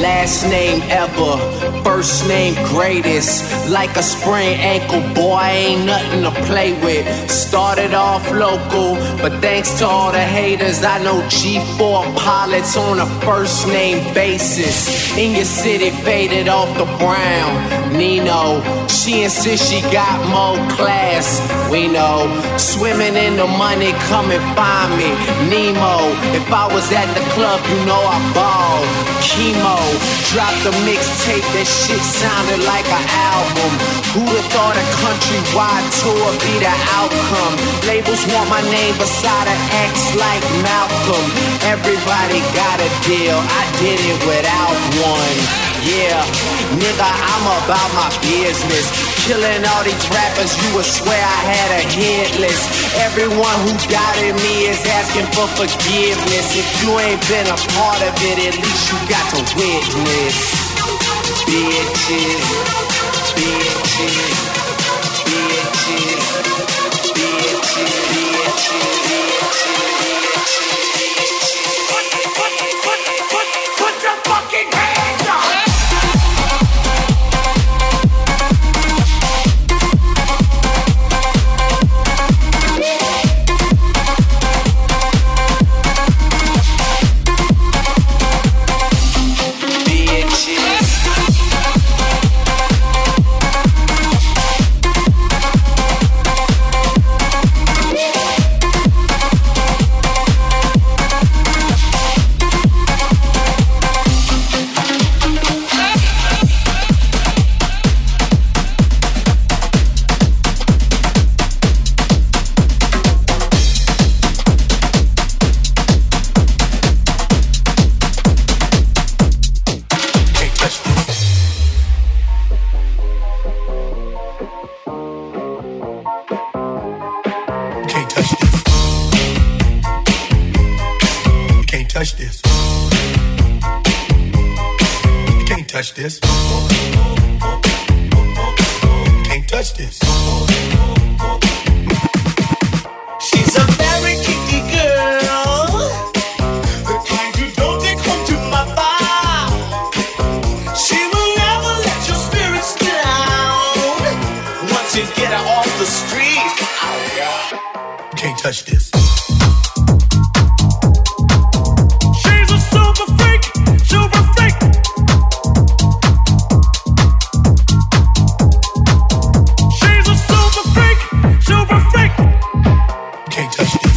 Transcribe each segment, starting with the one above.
Last name ever, first name greatest. Like a sprained ankle, boy, ain't nothing to play with. Started off local, but thanks to all the haters, I know G4 pilots on a first name basis. In your city, faded off the brown. Nino, she insists she got more class. We know, swimming in the money, come and find me. Nemo, if I was at the club, you know I balled. Chemo, dropped the mixtape, that shit sounded like an album. Who'da thought a countrywide tour be the outcome? Labels want my name beside an X like Malcolm. Everybody got a deal, I did it without one. Yeah, nigga, I'm about my business. Killing all these rappers, you would swear I had a hit list. Everyone who doubted me is asking for forgiveness. If you ain't been a part of it, at least you got to witness. Bitches, bitches, bitches, bitches, bitches, Put, touch this. You can't touch this. You can't touch this. You can't touch this. Freak. You can't touch this.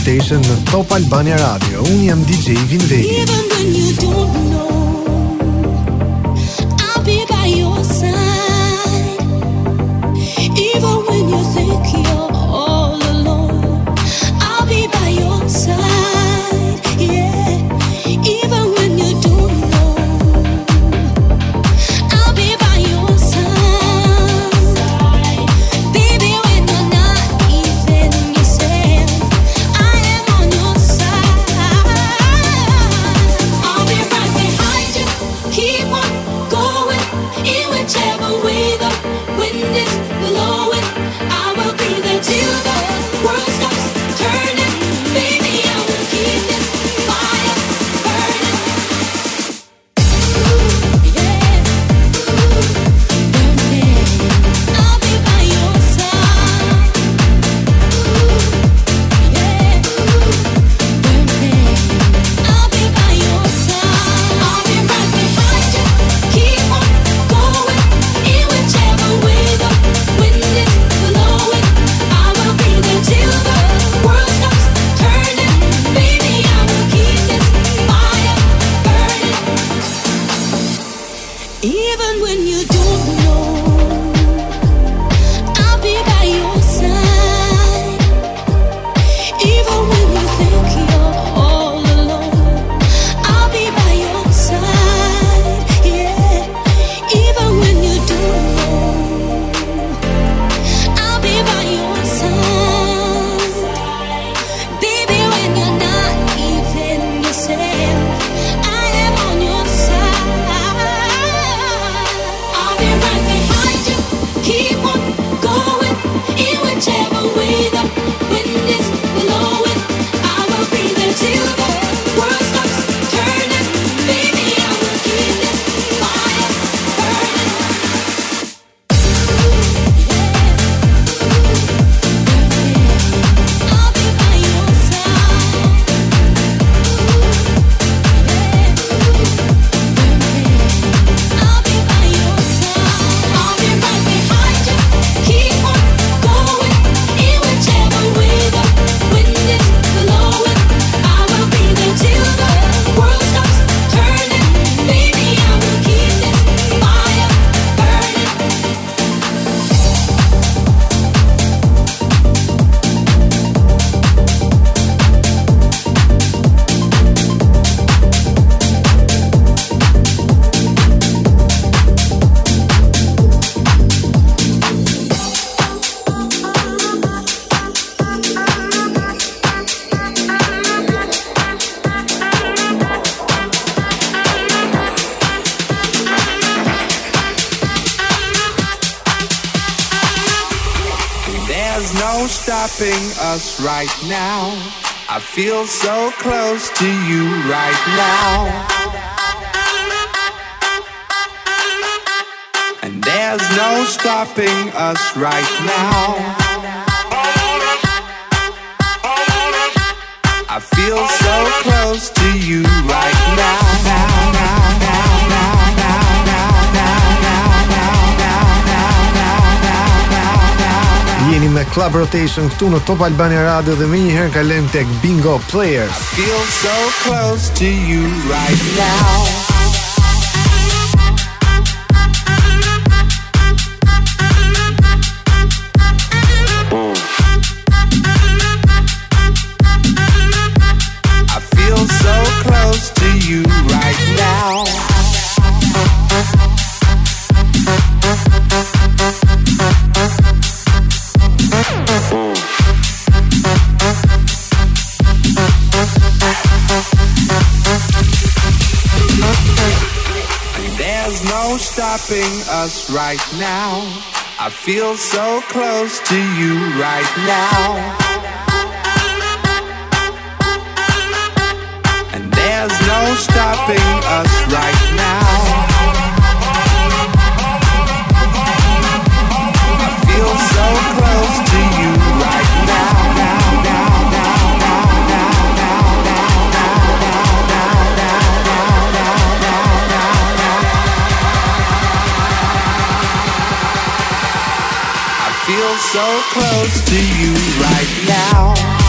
Rotation në Top Albania Radio. Unë jam DJ Vinvegi. Even Stopping us right now. I feel so close to you right now. And there's no stopping us right now. I feel so close. me Club Rotation këtu në Top Albania Radio dhe më një herë kalojmë tek Bingo Players. I feel so close to you right now. no stopping us right now. I feel so close to you right now. And there's no stopping us right now. feel so close to you right now.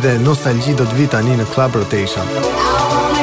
dhe nostalgji do të vi tani në Club Rotation.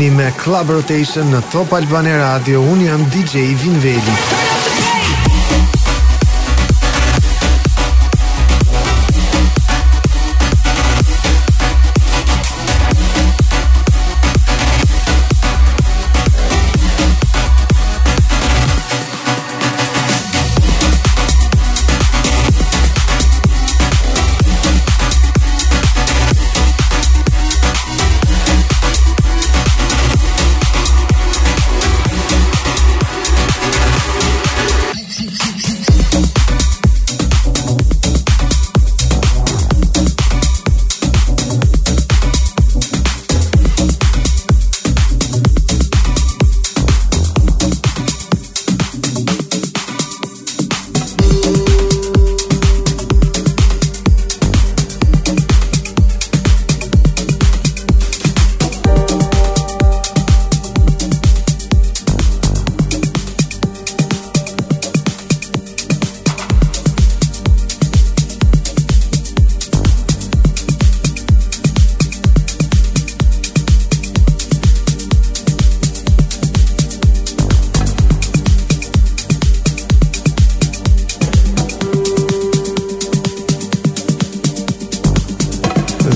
jeni me Club Rotation në Top Albane Radio. Unë jam DJ Vinveli.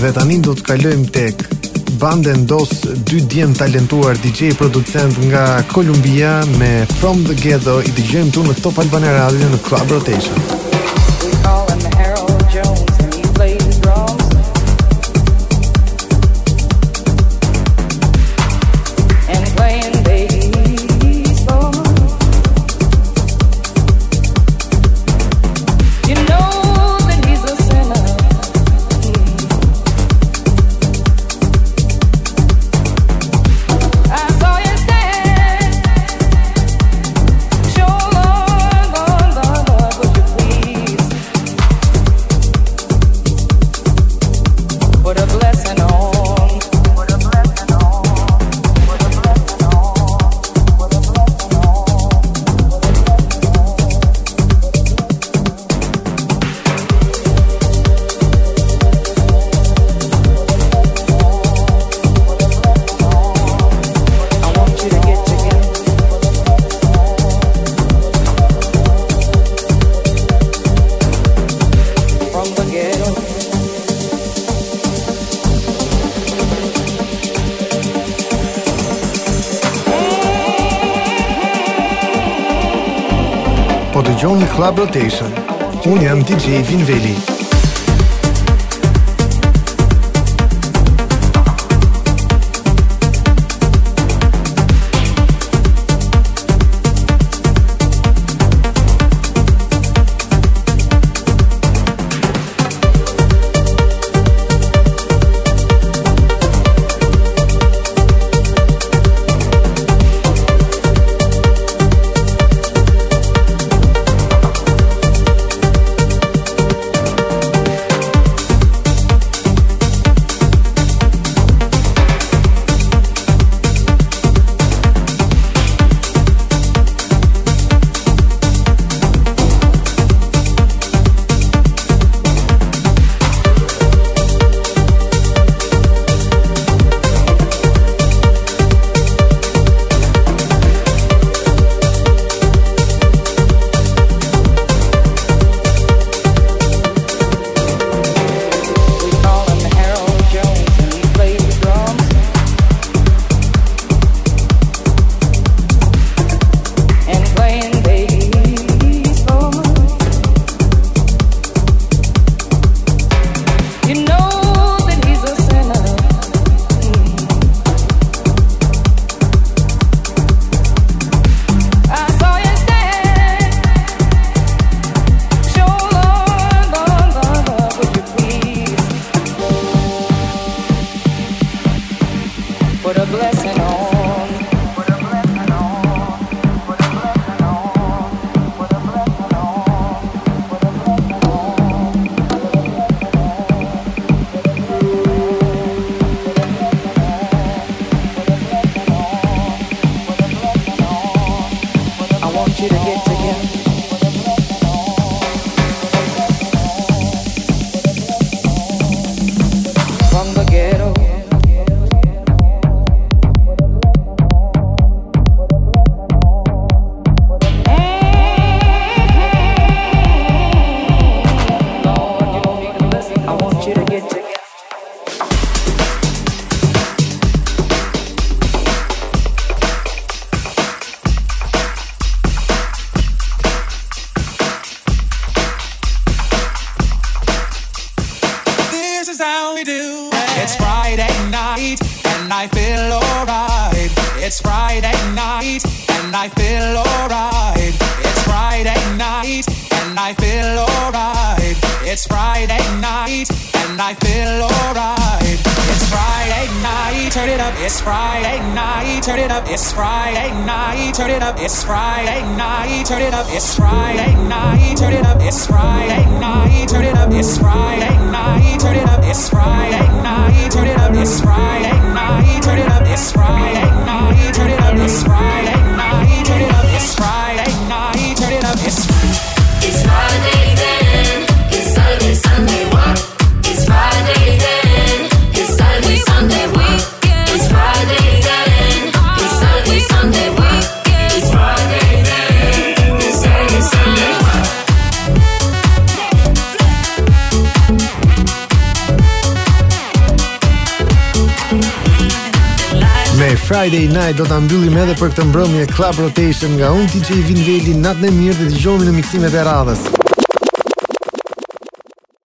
Dhe tani do të kalojmë tek bande ndos dy djem talentuar DJ producent nga Kolumbia me From the Ghetto i dëgjojmë tu në Top Albana Radio në Club Rotation. po dëgjoni Club Rotation. Unë jam DJ Vinveli. it's Friday night, turn it up, it's Friday night, turn it up, it's Friday night, turn it up, it's Friday night. Friday Night do ta mbyllim edhe për këtë mbrëmje Club Rotation nga unë DJ Vinveli, natë në mirë dhe dëgjojmë në miksimet e radhës.